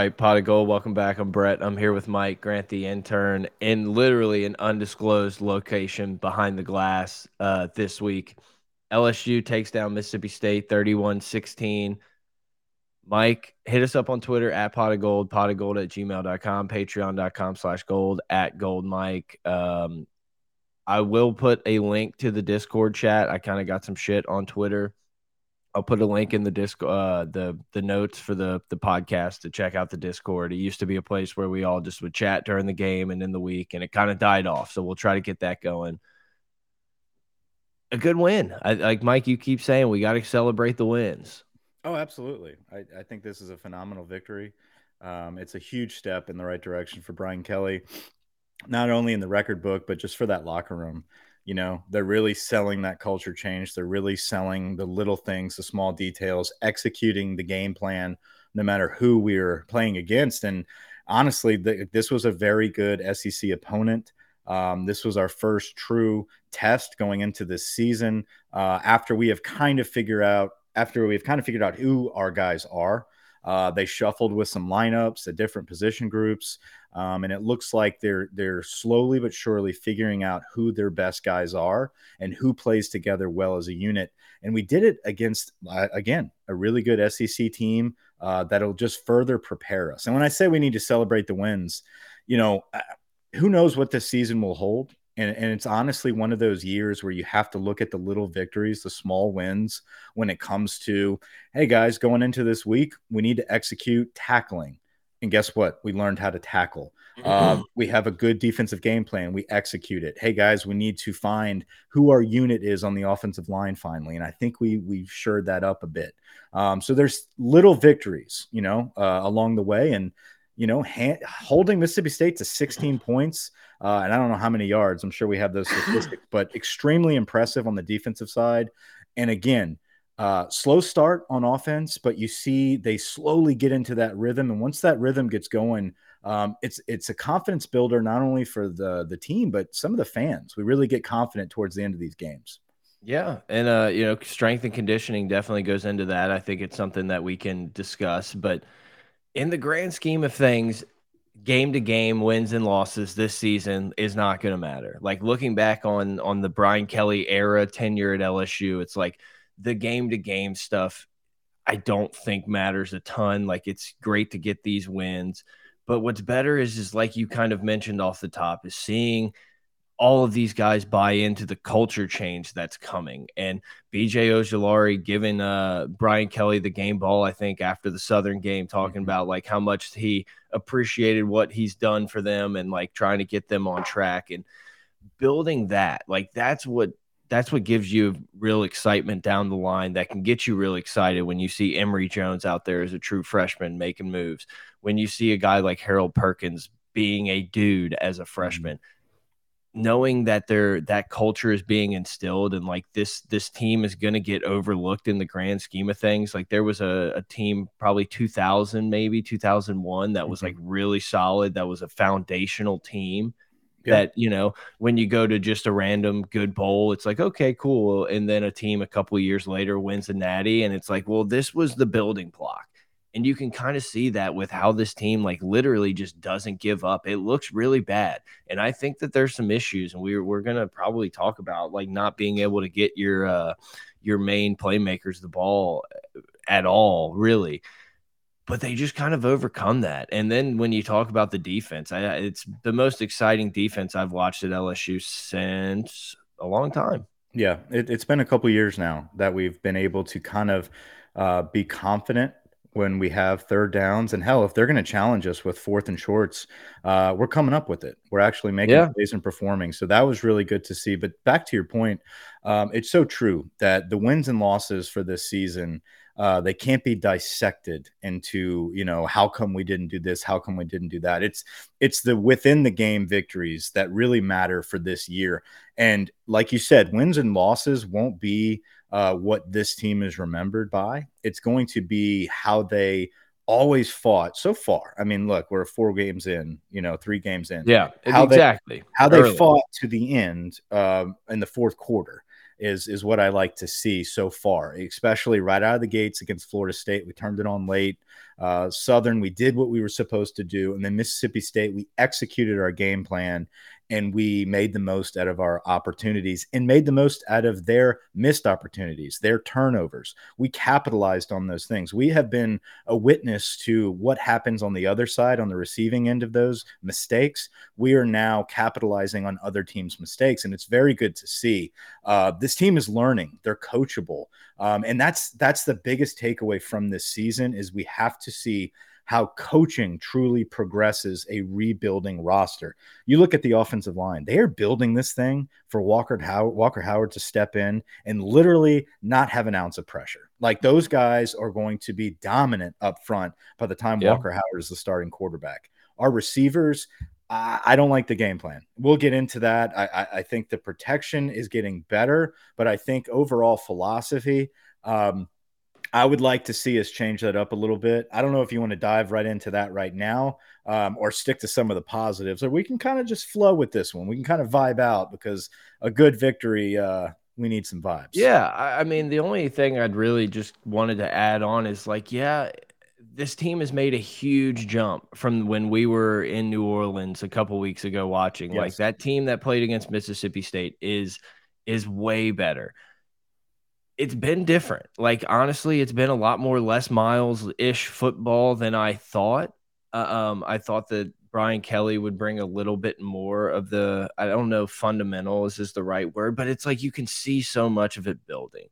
Right, pot of gold. Welcome back. I'm Brett. I'm here with Mike Grant, the intern, in literally an undisclosed location behind the glass uh, this week. LSU takes down Mississippi State 31 16. Mike, hit us up on Twitter at pot of gold, pot of gold at gmail.com, patreon.com slash gold at gold Mike. Um, I will put a link to the Discord chat. I kind of got some shit on Twitter I'll put a link in the disc uh the the notes for the the podcast to check out the Discord. It used to be a place where we all just would chat during the game and in the week and it kind of died off. So we'll try to get that going. A good win. I, like Mike, you keep saying we got to celebrate the wins. Oh, absolutely. I, I think this is a phenomenal victory. Um, it's a huge step in the right direction for Brian Kelly, not only in the record book, but just for that locker room you know they're really selling that culture change. They're really selling the little things the small details executing the game plan no matter who we're playing against. And honestly the, this was a very good sec opponent. Um, this was our first true test going into this season uh, after we have kind of figured out after we've kind of figured out who our guys are uh, they shuffled with some lineups at different position groups, um, and it looks like they're they're slowly but surely figuring out who their best guys are and who plays together well as a unit. And we did it against uh, again a really good SEC team uh, that'll just further prepare us. And when I say we need to celebrate the wins, you know, uh, who knows what this season will hold. And, and it's honestly one of those years where you have to look at the little victories, the small wins when it comes to, hey guys, going into this week, we need to execute tackling. And guess what? We learned how to tackle. Uh, we have a good defensive game plan. We execute it. Hey guys, we need to find who our unit is on the offensive line finally, and I think we we've shored that up a bit. Um, so there's little victories, you know, uh, along the way, and you know, hand, holding Mississippi State to 16 points, uh, and I don't know how many yards. I'm sure we have those statistics, but extremely impressive on the defensive side. And again, uh, slow start on offense, but you see they slowly get into that rhythm, and once that rhythm gets going, um, it's it's a confidence builder not only for the the team but some of the fans. We really get confident towards the end of these games. Yeah, and uh, you know, strength and conditioning definitely goes into that. I think it's something that we can discuss, but in the grand scheme of things, game to game wins and losses this season is not going to matter. Like looking back on on the Brian Kelly era tenure at LSU, it's like the game to game stuff I don't think matters a ton. Like it's great to get these wins, but what's better is is like you kind of mentioned off the top is seeing all of these guys buy into the culture change that's coming. And BJ Ojulari giving uh, Brian Kelly the game ball, I think, after the Southern game, talking mm-hmm. about like how much he appreciated what he's done for them and like trying to get them on track and building that. Like that's what that's what gives you real excitement down the line that can get you really excited when you see Emery Jones out there as a true freshman making moves. When you see a guy like Harold Perkins being a dude as a mm-hmm. freshman. Mm -hmm knowing that there that culture is being instilled and like this this team is going to get overlooked in the grand scheme of things like there was a, a team probably 2000 maybe 2001 that was mm -hmm. like really solid that was a foundational team yeah. that you know when you go to just a random good bowl it's like okay cool and then a team a couple years later wins a natty and it's like well this was the building block and you can kind of see that with how this team, like, literally just doesn't give up. It looks really bad. And I think that there's some issues, and we're, we're going to probably talk about like not being able to get your, uh, your main playmakers the ball uh, at all, really. But they just kind of overcome that. And then when you talk about the defense, I, it's the most exciting defense I've watched at LSU since a long time. Yeah, it, has been a couple years now that we've been able to kind of uh, be confident when we have third downs and hell if they're going to challenge us with fourth and shorts uh, we're coming up with it. We're actually making yeah. plays and performing. So that was really good to see. But back to your point um, it's so true that the wins and losses for this season uh, they can't be dissected into you know how come we didn't do this how come we didn't do that it's it's the within the game victories that really matter for this year and like you said wins and losses won't be uh, what this team is remembered by. It's going to be how they always fought so far. I mean, look, we're four games in, you know, three games in. Yeah, how exactly. They, how Early. they fought to the end um, in the fourth quarter. Is is what I like to see so far, especially right out of the gates against Florida State. We turned it on late. Uh, Southern, we did what we were supposed to do, and then Mississippi State, we executed our game plan and we made the most out of our opportunities and made the most out of their missed opportunities, their turnovers. We capitalized on those things. We have been a witness to what happens on the other side, on the receiving end of those mistakes. We are now capitalizing on other teams' mistakes, and it's very good to see. Uh, this team is learning; they're coachable, um, and that's that's the biggest takeaway from this season. Is we have to see how coaching truly progresses a rebuilding roster. You look at the offensive line, they are building this thing for Walker Howard, Walker Howard to step in and literally not have an ounce of pressure. Like those guys are going to be dominant up front by the time yeah. Walker Howard is the starting quarterback. Our receivers, I don't like the game plan. We'll get into that. I, I, think the protection is getting better, but I think overall philosophy, um, I would like to see us change that up a little bit. I don't know if you want to dive right into that right now um, or stick to some of the positives, or we can kind of just flow with this one. We can kind of vibe out because a good victory, uh, we need some vibes. Yeah. I mean, the only thing I'd really just wanted to add on is like, yeah, this team has made a huge jump from when we were in New Orleans a couple weeks ago watching. Yes. Like that team that played against Mississippi State is is way better it's been different. Like honestly, it's been a lot more less Miles ish football than I thought. Uh, um, I thought that Brian Kelly would bring a little bit more of the I don't know fundamentals is the right word, but it's like you can see so much of it building.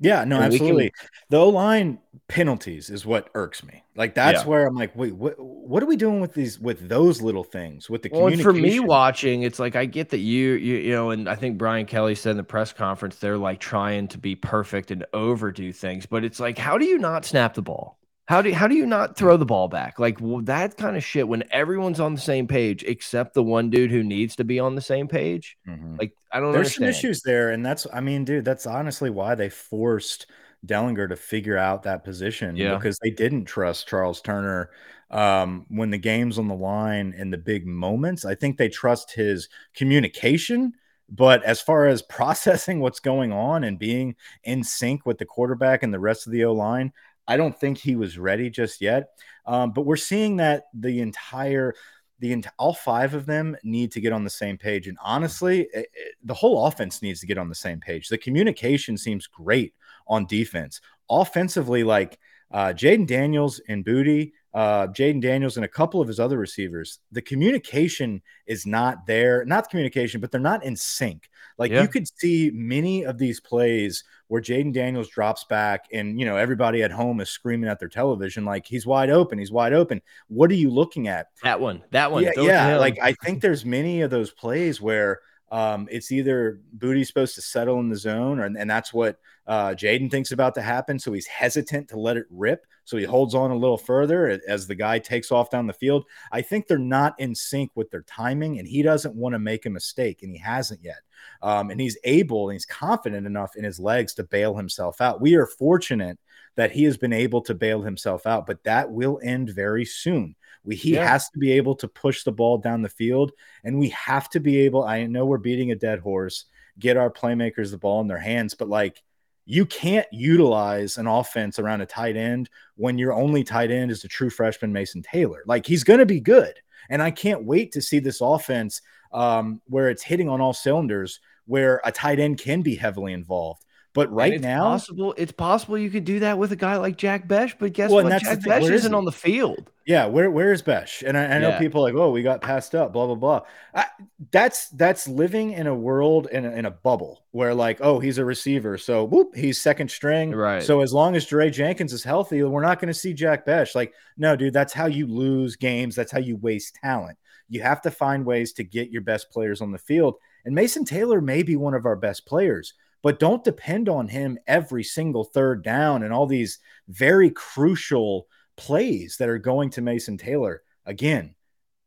Yeah, no, and absolutely. Can, the O line penalties is what irks me. Like that's yeah. where I'm like, wait, what? What are we doing with these with those little things with the well, for me watching, it's like I get that you, you, you know, and I think Brian Kelly said in the press conference they're like trying to be perfect and overdo things, but it's like, how do you not snap the ball? How do how do you not throw the ball back? Like well, that kind of shit when everyone's on the same page except the one dude who needs to be on the same page. Mm -hmm. Like I don't. There's understand. some issues there, and that's I mean, dude, that's honestly why they forced Dellinger to figure out that position. Yeah, because they didn't trust Charles Turner um, when the game's on the line in the big moments. I think they trust his communication. But as far as processing what's going on and being in sync with the quarterback and the rest of the O line, I don't think he was ready just yet. Um, but we're seeing that the entire the all five of them need to get on the same page. And honestly, it, it, the whole offense needs to get on the same page. The communication seems great on defense. Offensively, like uh, Jayden Daniels and Boutte, uh, Jayden Daniels and a couple of his other receivers, the communication is not there. Not the communication, but they're not in sync. Like yeah. you could see many of these plays where Jayden Daniels drops back and you know everybody at home is screaming at their television like he's wide open, he's wide open. What are you looking at? That one, that one. Yeah, yeah. like I think there's many of those plays where um, it's either Boutte's supposed to settle in the zone, or, and that's what uh, Jayden thinks about to happen. So he's hesitant to let it rip. So he holds on a little further as the guy takes off down the field. I think they're not in sync with their timing, and he doesn't want to make a mistake, and he hasn't yet. Um, and he's able and he's confident enough in his legs to bail himself out. We are fortunate that he has been able to bail himself out, but that will end very soon. We, he yeah. has to be able to push the ball down the field, and we have to be able. I know we're beating a dead horse. Get our playmakers the ball in their hands, but like you can't utilize an offense around a tight end when your only tight end is a true freshman Mason Taylor. Like he's going to be good, and I can't wait to see this offense um, where it's hitting on all cylinders, where a tight end can be heavily involved. But right now, possible it's possible you could do that with a guy like Jack Bech. But guess well, what? Jack Bech isn't is on the field. Yeah, where where is Bech? And I, I know yeah. people like, oh, we got passed up, blah blah blah. I, that's that's living in a world in a, in a bubble where like, oh, he's a receiver, so whoop, he's second string. Right. So as long as Jaray Jenkins is healthy, we're not going to see Jack Bech. Like, no, dude, that's how you lose games. That's how you waste talent. You have to find ways to get your best players on the field. And Mason Taylor may be one of our best players but don't depend on him every single third down and all these very crucial plays that are going to Mason Taylor. Again,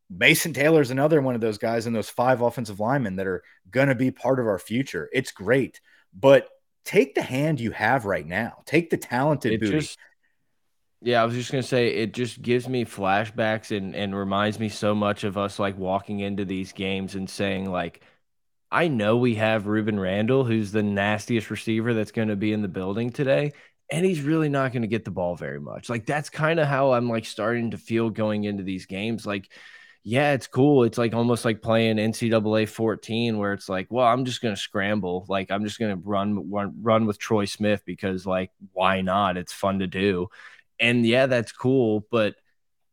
Mason Taylor is another one of those guys and those five offensive linemen that are going to be part of our future. It's great, but take the hand you have right now. Take the talented it Boutte. Just, yeah, I was just gonna say it just gives me flashbacks and and reminds me so much of us like walking into these games and saying like I know we have Rueben Randle, who's the nastiest receiver that's going to be in the building today, and he's really not going to get the ball very much. Like that's kind of how I'm like starting to feel going into these games. Like, yeah, it's cool. It's like almost like playing NCAA 14, where it's like, well, I'm just going to scramble. Like I'm just going to run, run run with Troy Smith because like why not? It's fun to do. And yeah, that's cool, but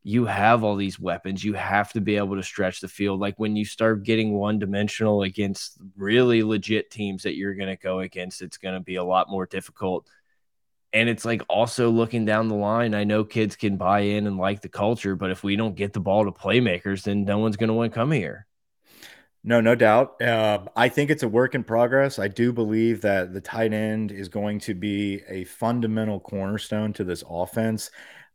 you have all these weapons. You have to be able to stretch the field. Like when you start getting one dimensional against really legit teams that you're going to go against, it's going to be a lot more difficult. And it's like also looking down the line. I know kids can buy in and like the culture, but if we don't get the ball to playmakers, then no one's going to want to come here. No, no doubt. Uh, I think it's a work in progress. I do believe that the tight end is going to be a fundamental cornerstone to this offense.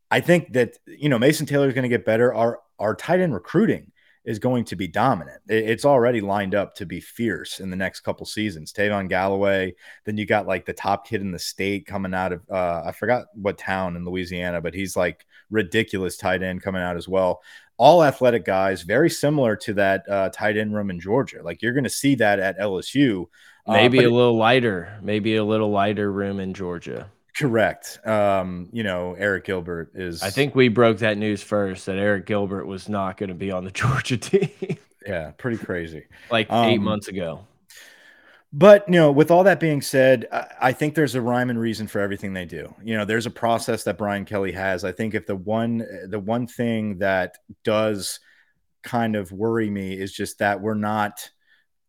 I think that you know Mason Taylor is going to get better. Our our tight end recruiting is going to be dominant. It's already lined up to be fierce in the next couple seasons. Tavon Galloway, then you got like the top kid in the state coming out of uh, I forgot what town in Louisiana, but he's like ridiculous tight end coming out as well. All athletic guys, very similar to that uh, tight end room in Georgia. Like you're going to see that at LSU. Uh, maybe uh, a little lighter, maybe a little lighter room in Georgia. Correct. Um, you know, Arik Gilbert is. I think we broke that news first that Arik Gilbert was not going to be on the Georgia team. yeah, pretty crazy. like um, eight months ago. But you know, with all that being said, I think there's a rhyme and reason for everything they do. You know, there's a process that Brian Kelly has. I think if the one the one thing that does kind of worry me is just that we're not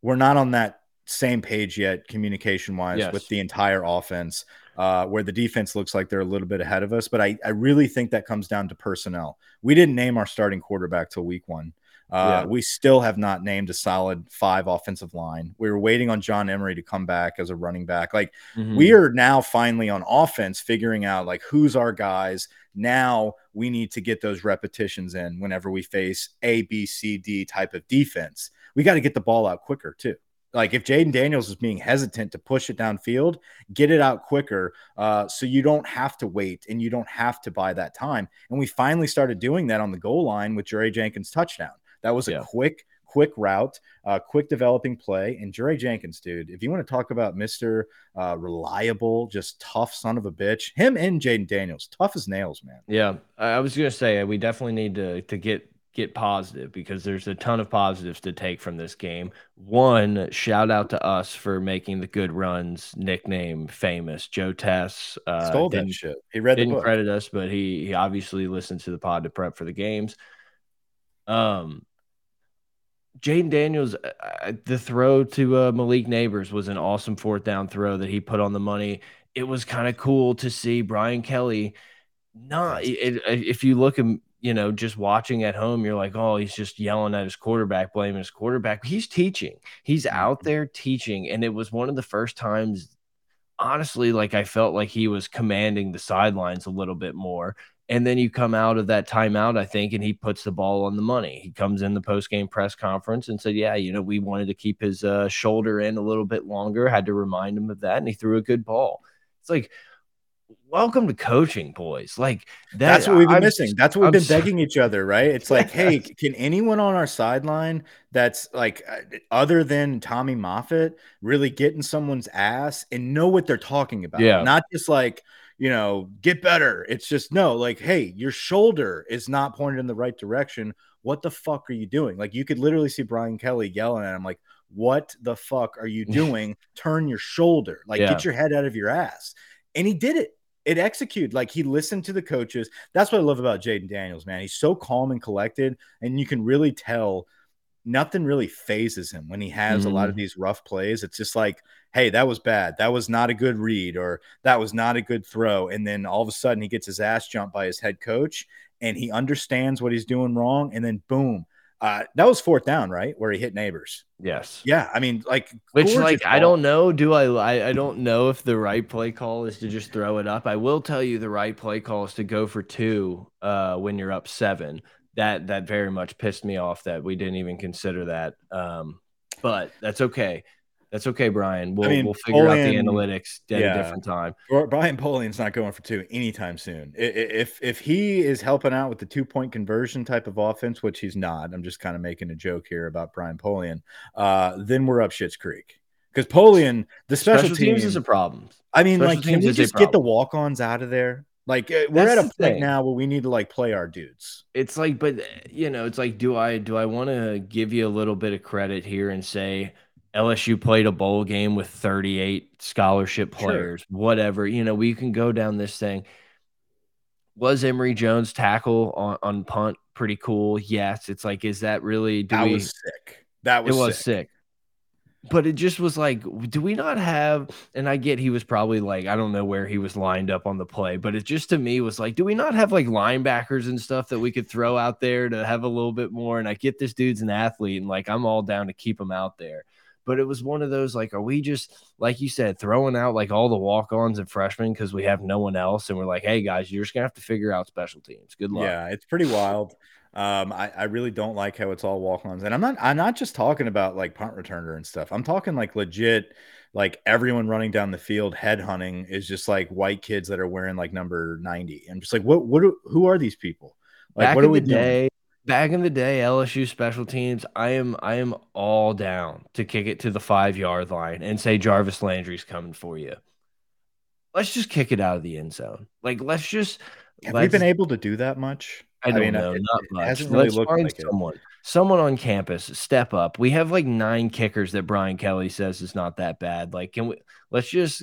we're not on that same page yet communication wise yes. with the entire offense uh, where the defense looks like they're a little bit ahead of us. But I, I really think that comes down to personnel. We didn't name our starting quarterback till week one. Uh, yeah. We still have not named a solid five offensive line. We were waiting on John Emery to come back as a running back. Like mm-hmm. we are now finally on offense, figuring out like who's our guys. Now we need to get those repetitions in whenever we face A, B, C, D type of defense. We got to get the ball out quicker too. Like if Jayden Daniels is being hesitant to push it downfield, get it out quicker uh, so you don't have to wait and you don't have to buy that time. And we finally started doing that on the goal line with Jaray Jenkins' touchdown. That was a yeah. quick, quick route, uh, quick developing play. And Jaray Jenkins, dude, if you want to talk about Mr. Uh, reliable, just tough son of a bitch, him and Jayden Daniels, tough as nails, man. Yeah. I was going to say, we definitely need to, to get get positive because there's a ton of positives to take from this game. One, shout out to us for making the good runs nickname famous. Joe Tess uh, stole that shit. He read didn't credit us, but he he obviously listened to the pod to prep for the games. Um, Jayden Daniels, uh, uh the throw to uh, Malik Nabers was an awesome fourth down throw that he put on the money. It was kind of cool to see Brian Kelly. Not it, if you look at you know, just watching at home, you're like, oh, he's just yelling at his quarterback, blaming his quarterback. He's teaching. He's out mm-hmm. there teaching. And it was one of the first times, honestly, like I felt like he was commanding the sidelines a little bit more. And then you come out of that timeout, I think, and he puts the ball on the money. He comes in the post game press conference and said, Yeah, you know, we wanted to keep his uh, shoulder in a little bit longer, had to remind him of that. And he threw a good ball. It's like, welcome to coaching, boys. Like that, that's what we've been I'm, missing. That's what we've I'm been begging each other, right? It's like, hey, can anyone on our sideline that's like uh, other than Tommy Moffitt really get in someone's ass and know what they're talking about? Yeah, not just like you know, get better. It's just no, like, hey, your shoulder is not pointed in the right direction. What the fuck are you doing? Like, you could literally see Brian Kelly yelling at him, like, what the fuck are you doing? Turn your shoulder, like, yeah. get your head out of your ass. And he did it it executed. Like he listened to the coaches. That's what I love about Jayden Daniels, man. He's so calm and collected, and you can really tell nothing really phases him when he has mm-hmm. a lot of mm-hmm. these rough plays. It's just like, hey, that was bad. That was not a good read, or that was not a good throw. And then all of a sudden he gets his ass jumped by his head coach and he understands what he's doing wrong. And then boom, uh, that was fourth down, right? Where he hit Nabers. Yes. Yeah. I mean, like, which, like, ball. I don't know. Do I, I, I don't know if the right play call is to just throw it up. I will tell you the right play call is to go for two uh, when you're up seven. That, that very much pissed me off that we didn't even consider that. Um, but that's okay. That's okay, Brian. We'll I mean, we'll figure Polian, out the analytics at yeah, a different time. Brian Polian's not going for two anytime soon. If if he is helping out with the two point conversion type of offense, which he's not, I'm just kind of making a joke here about Brian Polian. Uh, then we're up Shit's Creek because Polian, the special, special teams is a problem. I mean, special like, can we just get the walk ons out of there? Like uh, we're That's at a point thing. now where we need to like play our dudes. It's like, but you know, it's like, do I do I want to give you a little bit of credit here and say LSU played a bowl game with 38 scholarship players, sure. whatever. You know, we can go down this thing. Was Emory Jones tackle on, on punt pretty cool? Yes. It's like, is that really? Do that we, was sick. That was it was sick. sick but it just was like, do we not have? And I get he was probably like, I don't know where he was lined up on the play, but it just to me was like, do we not have like linebackers and stuff that we could throw out there to have a little bit more? And I get this dude's an athlete, and like I'm all down to keep him out there. But it was one of those like, are we just like you said, throwing out like all the walk-ons and freshmen because we have no one else, and we're like, hey guys, you're just gonna have to figure out special teams. Good luck. Yeah, it's pretty wild. Um, I, I really don't like how it's all walk-ons, and I'm not I'm not just talking about like punt returner and stuff. I'm talking like legit, like everyone running down the field head hunting is just like white kids that are wearing like number 90. I'm just like, what what who are these people? Like, back what are we doing? Back in the day, LSU special teams, I am I am all down to kick it to the five yard line and say Jarvis Landry's coming for you. Let's just kick it out of the end zone. Like let's just. Have let's, we been able to do that much? I don't I mean, know, it, not much. Really Let's find like someone, it. someone on campus, step up. We have like nine kickers that Brian Kelly says is not that bad. Like, can we? Let's just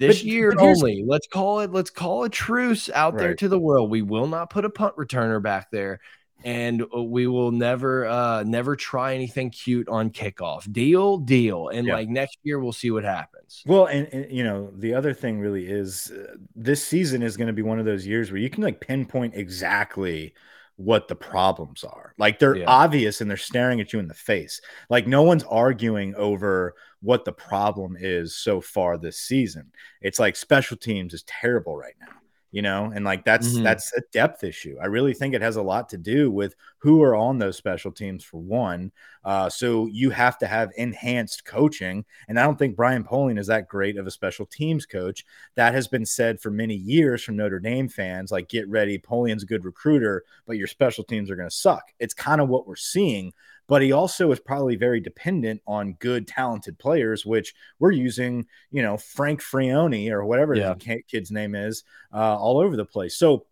this but, year but only. Let's call it. Let's call a truce out right. there to the world. We will not put a punt returner back there and uh, we will never uh never try anything cute on kickoff. Deal deal and yeah. like next year we'll see what happens. Well and, and you know the other thing really is uh, this season is going to be one of those years where you can like pinpoint exactly what the problems are. Like they're yeah. obvious and they're staring at you in the face. Like no one's arguing over what the problem is so far this season. It's like special teams is terrible right now you know and like that's mm-hmm. that's a depth issue. I really think it has a lot to do with who are on those special teams for one uh, so you have to have enhanced coaching and i don't think brian polian is that great of a special teams coach. That has been said for many years from notre dame fans like get ready polian's a good recruiter but your special teams are going to suck. It's kind of what we're seeing but he also is probably very dependent on good, talented players, which we're using, you know, Frank Frione or whatever yeah. the kid's name is, uh, all over the place. So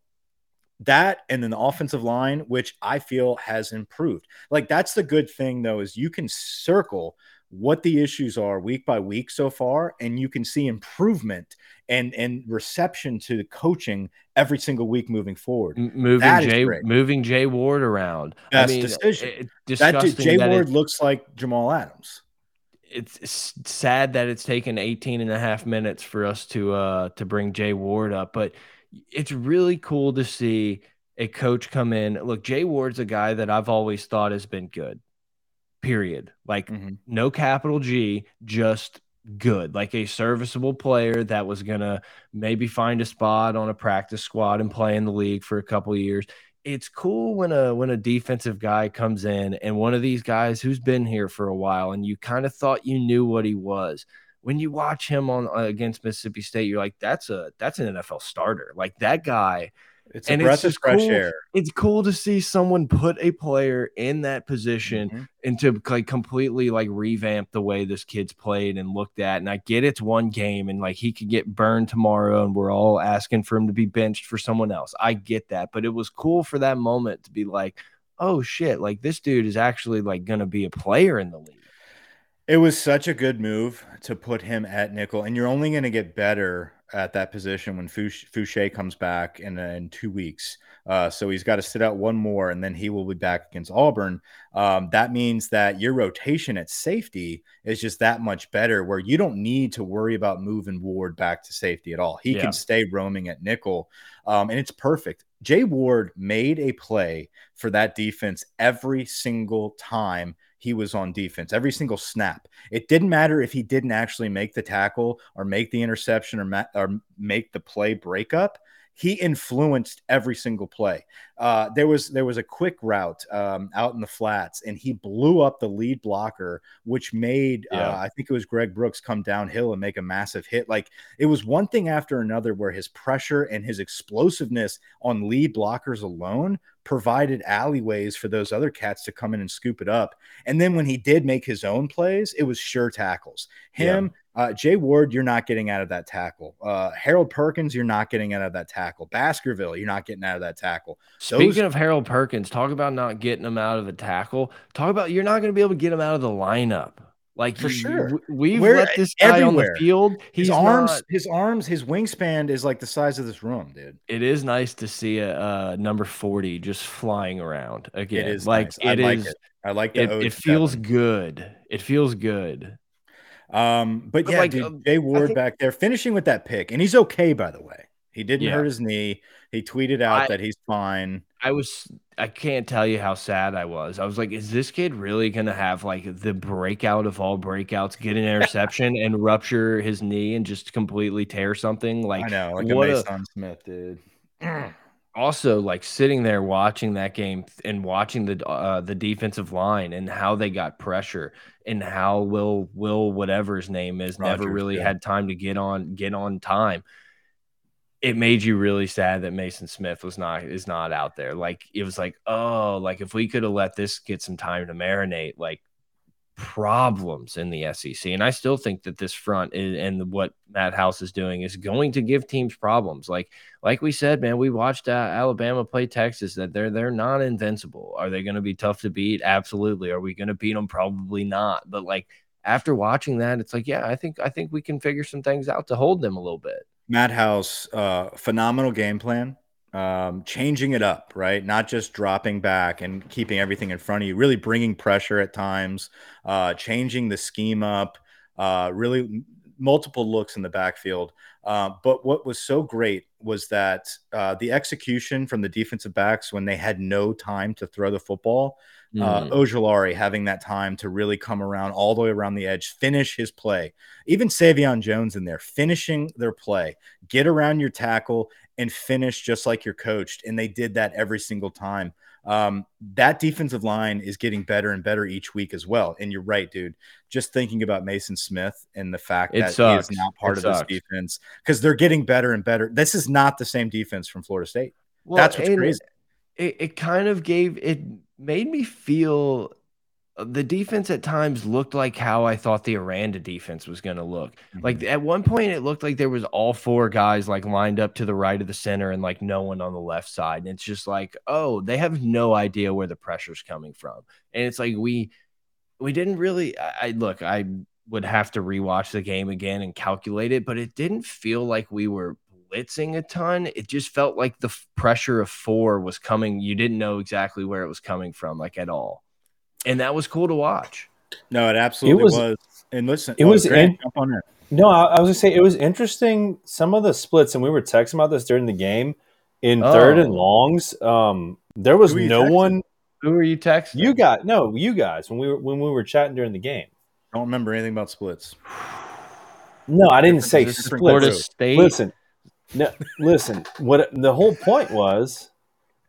that and then the offensive line, which I feel has improved. Like that's the good thing though, is you can circle what the issues are week by week so far and you can see improvement and and reception to the coaching every single week moving forward. Moving that jay moving jay ward around. Best I mean, decision. it, that jay that ward looks like jamal adams. It's sad that it's taken 18 and a half minutes for us to uh to bring jay ward up but it's really cool to see a coach come in. Look jay ward's a guy that i've always thought has been good period. Like mm-hmm. no capital G, just good, like a serviceable player that was going to maybe find a spot on a practice squad and play in the league for a couple years. It's cool when a when a defensive guy comes in and one of these guys who's been here for a while and you kind of thought you knew what he was. When you watch him on uh, against Mississippi State, you're like, that's a that's an NFL starter. Like that guy it's a and breath it's of fresh cool. air. It's cool to see someone put a player in that position mm-hmm. and to like completely like revamp the way this kid's played and looked at. And I get it's one game and like he could get burned tomorrow and we're all asking for him to be benched for someone else. I get that. But it was cool for that moment to be like, oh shit, like this dude is actually like gonna be a player in the league. It was such a good move to put him at nickel, and you're only going to get better at that position when Foucha comes back in, in two weeks. Uh, so he's got to sit out one more, and then he will be back against Auburn. Um, that means that your rotation at safety is just that much better, where you don't need to worry about moving Ward back to safety at all. He yeah. can stay roaming at nickel, um, and it's perfect. Jay Ward made a play for that defense every single time he was on defense every single snap. It didn't matter if he didn't actually make the tackle or make the interception or, ma- or make the play breakup. He influenced every single play. Uh, there was there was a quick route um, out in the flats, and he blew up the lead blocker, which made uh, yeah. uh, I think it was Greg Brooks come downhill and make a massive hit. Like it was one thing after another where his pressure and his explosiveness on lead blockers alone provided alleyways for those other cats to come in and scoop it up. And then when he did make his own plays, it was sure tackles. Him, yeah. Uh, Jay Ward, you're not getting out of that tackle. Uh, Harold Perkins, you're not getting out of that tackle. Baskerville, you're not getting out of that tackle. Speaking of Harold Perkins, talk about not getting him out of the tackle. Talk about you're not going to be able to get him out of the lineup. Like for sure, we've Where, let this guy everywhere. on the field. His arms, not, his arms, his wingspan is like the size of this room, dude. It is nice to see a, a number forty just flying around again. It is like nice. it I is. Like it. I like it. It feels good. It feels good. Um, but, but yeah, like, dude, um, Jay Ward think, back there finishing with that pick, and he's okay, by the way. He didn't yeah. hurt his knee. He tweeted out I, that he's fine. I was I can't tell you how sad I was. I was like, is this kid really gonna have like the breakout of all breakouts, get an interception and rupture his knee and just completely tear something? Like I know, like what a Mason Smith dude. Also, like sitting there watching that game and watching the uh, the defensive line and how they got pressure and how Will Will whatever his name is Rogers, never really yeah. had time to get on get on time it made you really sad that Mason Smith was not is not out there. Like it was like, oh, like if we could have let this get some time to marinate, like problems in the SEC. And I still think that this front is, and what Matt House is doing is going to give teams problems. Like like we said, man, we watched uh, Alabama play Texas. That they're they're not invincible. Are they going to be tough to beat? Absolutely. Are we going to beat them? Probably not. But like after watching that, it's like, yeah, I think I think we can figure some things out to hold them a little bit. Matt House, uh, phenomenal game plan. Um, changing it up, right? Not just dropping back and keeping everything in front of you, really bringing pressure at times, uh, changing the scheme up, uh, really multiple looks in the backfield. Uh, but what was so great was that uh, the execution from the defensive backs when they had no time to throw the football Mm. Uh, having that time to really come around all the way around the edge, finish his play. Even Sai'vion Jones in there, finishing their play, get around your tackle and finish just like you're coached. And they did that every single time. Um, that defensive line is getting better and better each week as well. And you're right, dude. Just thinking about Mason Smith and the fact it that sucks. he is not part it of sucks. this defense because they're getting better and better. This is not the same defense from Florida State. Well, That's what's crazy. It, it kind of gave it made me feel the defense at times looked like how I thought the Aranda defense was going to look. Mm -hmm. Like at one point, it looked like there was all four guys like lined up to the right of the center and like no one on the left side. And it's just like, oh, they have no idea where the pressure's coming from. And it's like we we didn't really. I, I look, I would have to rewatch the game again and calculate it, but it didn't feel like we were blitzing a ton. It just felt like the pressure of four was coming. You didn't know exactly where it was coming from, like at all. And that was cool to watch. No, it absolutely it was, was, And listen, it oh, was in, on it. No, I, I, was gonna say it was interesting. Some of the splits, and we were texting about this during the game. In oh. third and longs, um, there was no texting? one. Who were you texting? You got no, you guys when we were when we were chatting during the game. I don't remember anything about splits. No, I didn't say splits. State. Listen, no, listen. What the whole point was,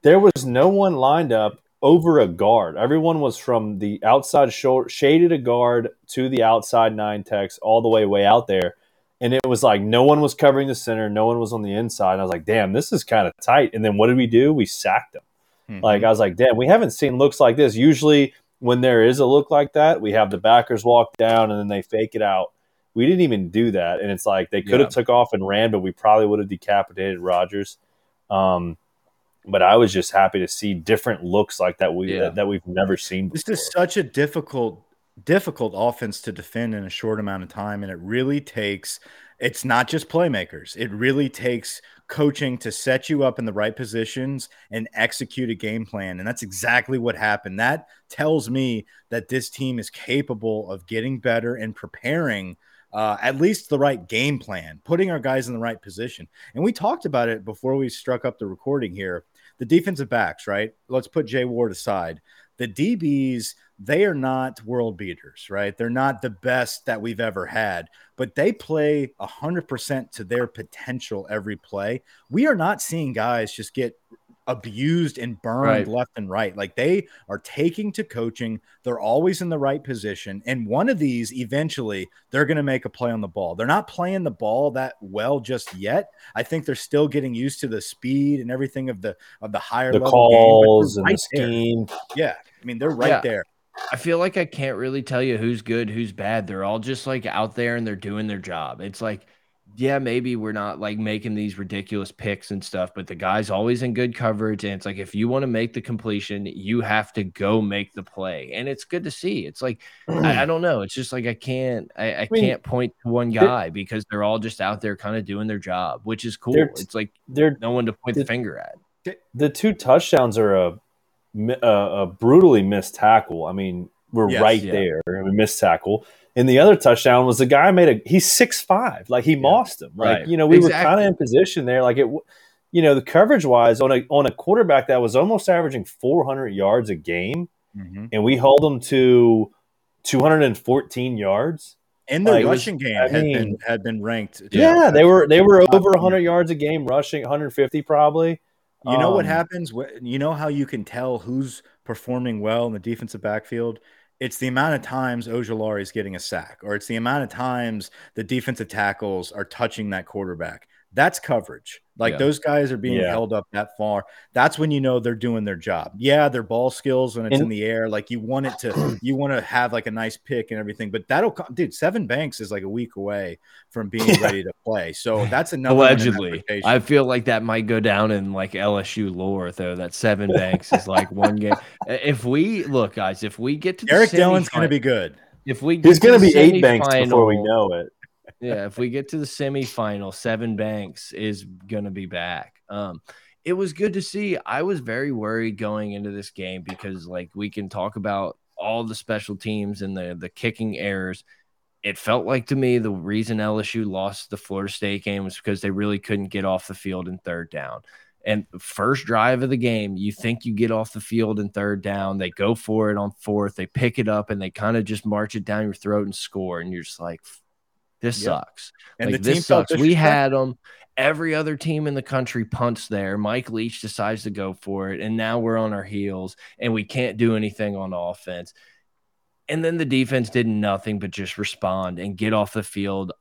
there was no one lined up over a guard. Everyone was from the outside shoulder, shaded a guard to the outside nine techs all the way way out there, and it was like no one was covering the center, no one was on the inside. And I was like, damn, this is kind of tight. And then what did we do? We sacked them. Mm-hmm. Like I was like, damn, we haven't seen looks like this. Usually, when there is a look like that, we have the backers walk down and then they fake it out we didn't even do that, and it's like they could have yeah. took off and ran, but we probably would have decapitated Rogers. Um, but I was just happy to see different looks like that we yeah. that, that, we've never seen. Before. This is such a difficult difficult offense to defend in a short amount of time, and it really takes. It's not just playmakers. It really takes coaching to set you up in the right positions and execute a game plan. And that's exactly what happened. That tells me that this team is capable of getting better and preparing uh, at least the right game plan, putting our guys in the right position. And we talked about it before we struck up the recording here. The defensive backs, right? Let's put Jay Ward aside. The DBs, they are not world beaters, right? They're not the best that we've ever had, but they play 100% to their potential every play. We are not seeing guys just get abused and burned right. left and right. Like they are taking to coaching. They're always in the right position. And one of these, eventually, they're going to make a play on the ball. They're not playing the ball that well just yet. I think they're still getting used to the speed and everything of the of the higher the calls and right the scheme. There. Yeah, I mean they're right yeah. there. I feel like I can't really tell you who's good, who's bad. They're all just like out there and they're doing their job. It's like yeah, maybe we're not like making these ridiculous picks and stuff, but the guy's always in good coverage. And it's like, if you want to make the completion, you have to go make the play. And it's good to see. It's like, hmm. I, I, don't know. It's just like, I can't, I, I, I mean, can't point to one guy because they're all just out there kind of doing their job, which is cool. It's like, they're no one to point the, the finger at. The two touchdowns are a, a, a brutally missed tackle. I mean, we're yes, right yeah. there. Mean, missed tackle. And the other touchdown was the guy made a he's six five, like he yeah. mossed him. Like right. you know, we exactly. were kind of in position there. Like it, you know, the coverage wise on a on a quarterback that was almost averaging four hundred yards a game, mm-hmm. and we hold them to two hundred and fourteen yards. In the like, rushing was, game I had mean, been had been ranked. Yeah, yeah they were they were over 100 yards a game rushing, 150 probably. You know um, what happens? You know how you can tell who's performing well in the defensive backfield it's the amount of times Ojulari is getting a sack, or it's the amount of times the defensive tackles are touching that quarterback. That's coverage. Like yeah. those guys are being yeah. held up that far. That's when you know they're doing their job. Yeah, their ball skills when it's and, in the air. Like you want it to, you want to have like a nice pick and everything. But that'll come, dude. Sevyn Banks is like a week away from being yeah. ready to play. So that's another allegedly. I feel like that might go down in like LSU lore though. That Sevyn Banks is like one game. If we look, guys, if we get to Eric Dillon's going to be good. If we he's going to be eight banks before we know it yeah, if we get to the semifinal, Sevyn Banks is going to be back. Um, it was good to see. I was very worried going into this game because, like, we can talk about all the special teams and the the kicking errors. It felt like to me the reason LSU lost the Florida State game was because they really couldn't get off the field in third down. And first drive of the game, you think you get off the field in third down. They go for it on fourth. They pick it up and they kind of just march it down your throat and score. And you're just like, this yep. sucks. And like, this sucks. We had them. Every other team in the country punts there. Mike Leach decides to go for it, and now we're on our heels, and we can't do anything on offense. And then the defense did nothing but just respond and get off the field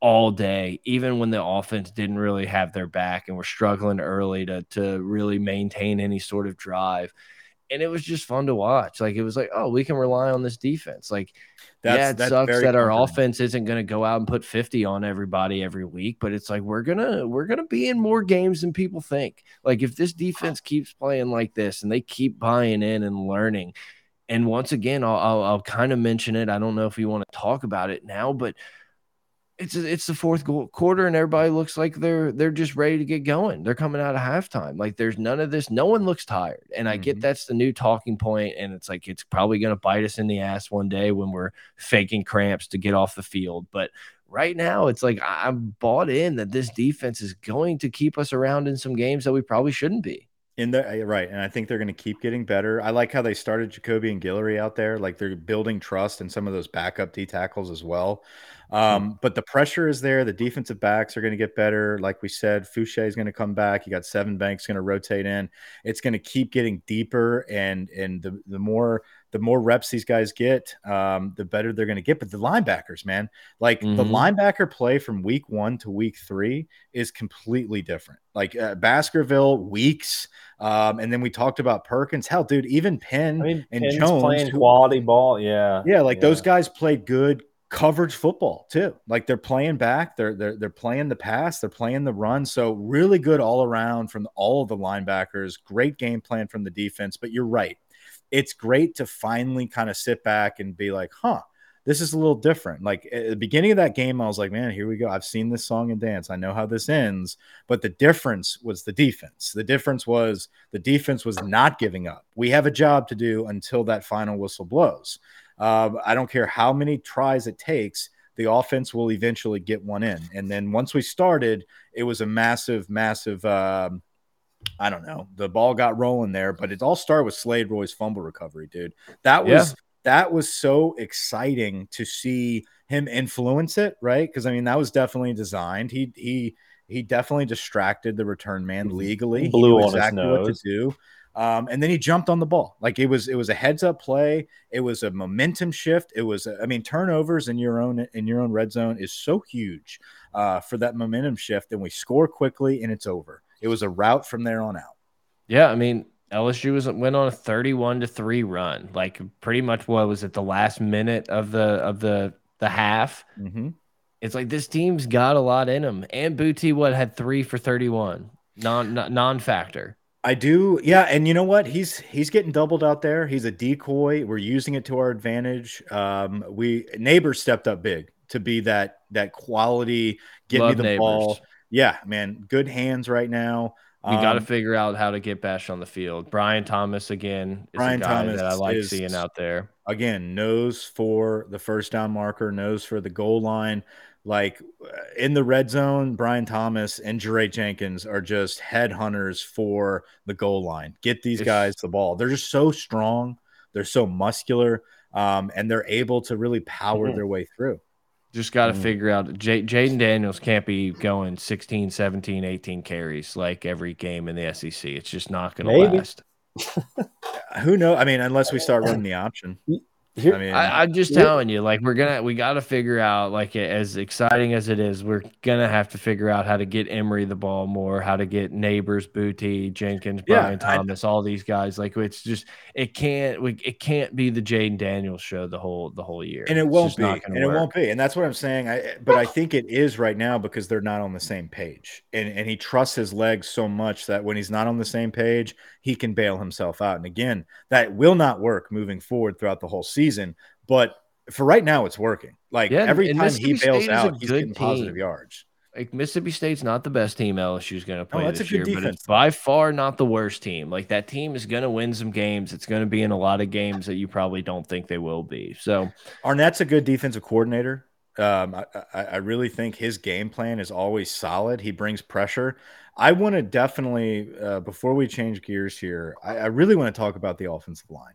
all day, even when the offense didn't really have their back and were struggling early to to really maintain any sort of drive and it was just fun to watch. Like it was like, oh, we can rely on this defense. Like, that's, yeah, it sucks that our offense isn't going to go out and put 50 on everybody every week, but it's like we're gonna we're gonna be in more games than people think. Like if this defense keeps playing like this and they keep buying in and learning, and once again, I'll I'll, I'll kind of mention it. I don't know if you want to talk about it now, but it's it's the fourth quarter and everybody looks like they're they're just ready to get going. They're coming out of halftime. Like there's none of this. No one looks tired. And I mm -hmm. get mm-hmm. that's the new talking point and it's like it's probably going to bite us in the ass one day when we're faking cramps to get off the field. But right now it's like I'm bought in that this defense is going to keep us around in some games that we probably shouldn't be. In the right, and I think they're going to keep getting better. I like how they started Jacobian Guillory out there. Like they're building trust in some of those backup D tackles as well. Um, but the pressure is there. The defensive backs are going to get better. Like we said, Foucha is going to come back. You got Sevyn Banks going to rotate in. It's going to keep getting deeper, and and the the more the more reps these guys get, um, the better they're going to get. But the linebackers, man, like mm -hmm. the mm-hmm. linebacker play from week one to week three is completely different. Like uh, Baskerville, Weeks, um, and then we talked about Perkins. Hell, dude, even Penn I mean, and Penn's Jones playing who, quality ball. Yeah, yeah, like yeah. those guys played good coverage football too. Like they're playing back, they're they're they're playing the pass, they're playing the run. So really good all around from all of the linebackers. Great game plan from the defense. But you're right, it's great to finally kind of sit back and be like, huh. This is a little different. Like at the beginning of that game, I was like, man, here we go. I've seen this song and dance. I know how this ends. But the difference was the defense. The difference was the defense was not giving up. We have a job to do until that final whistle blows. Uh, I don't care how many tries it takes. the offense will eventually get one in. And then once we started, it was a massive, massive. Um, I don't know. The ball got rolling there, but it all started with Slade Roy's fumble recovery, dude. That was yeah. that was so exciting to see him influence it, right? Because I mean, that was definitely designed. He he he definitely distracted the return man legally. He blew he exactly what to do. Um, and then he jumped on the ball. Like it was, it was a heads up play. It was a momentum shift. It was, a, I mean, turnovers in your own in your own red zone is so huge uh, for that momentum shift. And we score quickly, and it's over. It was a route from there on out. Yeah, I mean, LSU was went on a thirty-one to three run. Like pretty much what was it the last minute of the of the the half. Mm -hmm. It's like this team's got a lot in them. And Boutte what had three for thirty-one non non factor. I do, yeah, and you know what? He's he's getting doubled out there. He's a decoy. We're using it to our advantage. Um, we Nabers stepped up big to be that that quality. Get Love me the Nabers. ball. Yeah, man, good hands right now. We um, got to figure out how to get Bech on the field. Brian Thomas again is Brian a guy Thomas that I like is, seeing out there. Again, knows for the first down marker, knows for the goal line like in the red zone, Brian Thomas and Jaray Jenkins are just headhunters for the goal line. Get these guys the ball. They're just so strong. They're so muscular, um, and they're able to really power mm -hmm. their way through. Just got to mm -hmm. figure out. Jayden Daniels can't be going 16, 17, 18 carries like every game in the SEC. It's just not going to last. Who knows? I mean, unless we start running the option. Here, I mean, I, am just telling you, like we're gonna, we got to figure out, like as exciting as it is, we're gonna have to figure out how to get Emery the ball more, how to get Nabers, Boutte, Jenkins, Brian yeah, Thomas, I, all these guys. Like it's just, it can't, we, it can't be the Jayden Daniels show the whole, the whole year, and it won't be, and work. it won't be, and that's what I'm saying. I, but I think it is right now because they're not on the same page, and and he trusts his legs so much that when he's not on the same page, he can bail himself out. And again, that will not work moving forward throughout the whole season season. But for right now, it's working. Like yeah, every time he bails State out, he's getting team. positive yards. Like Mississippi State's not the best team LSU's going to play oh, this year, defense. but it's by far not the worst team. Like that team is going to win some games. It's going to be in a lot of games that you probably don't think they will be. So Arnett's a good defensive coordinator. Um, I, I, really think his game plan is always solid. He brings pressure. I want to definitely, uh, before we change gears here, I, I really want to talk about the offensive line.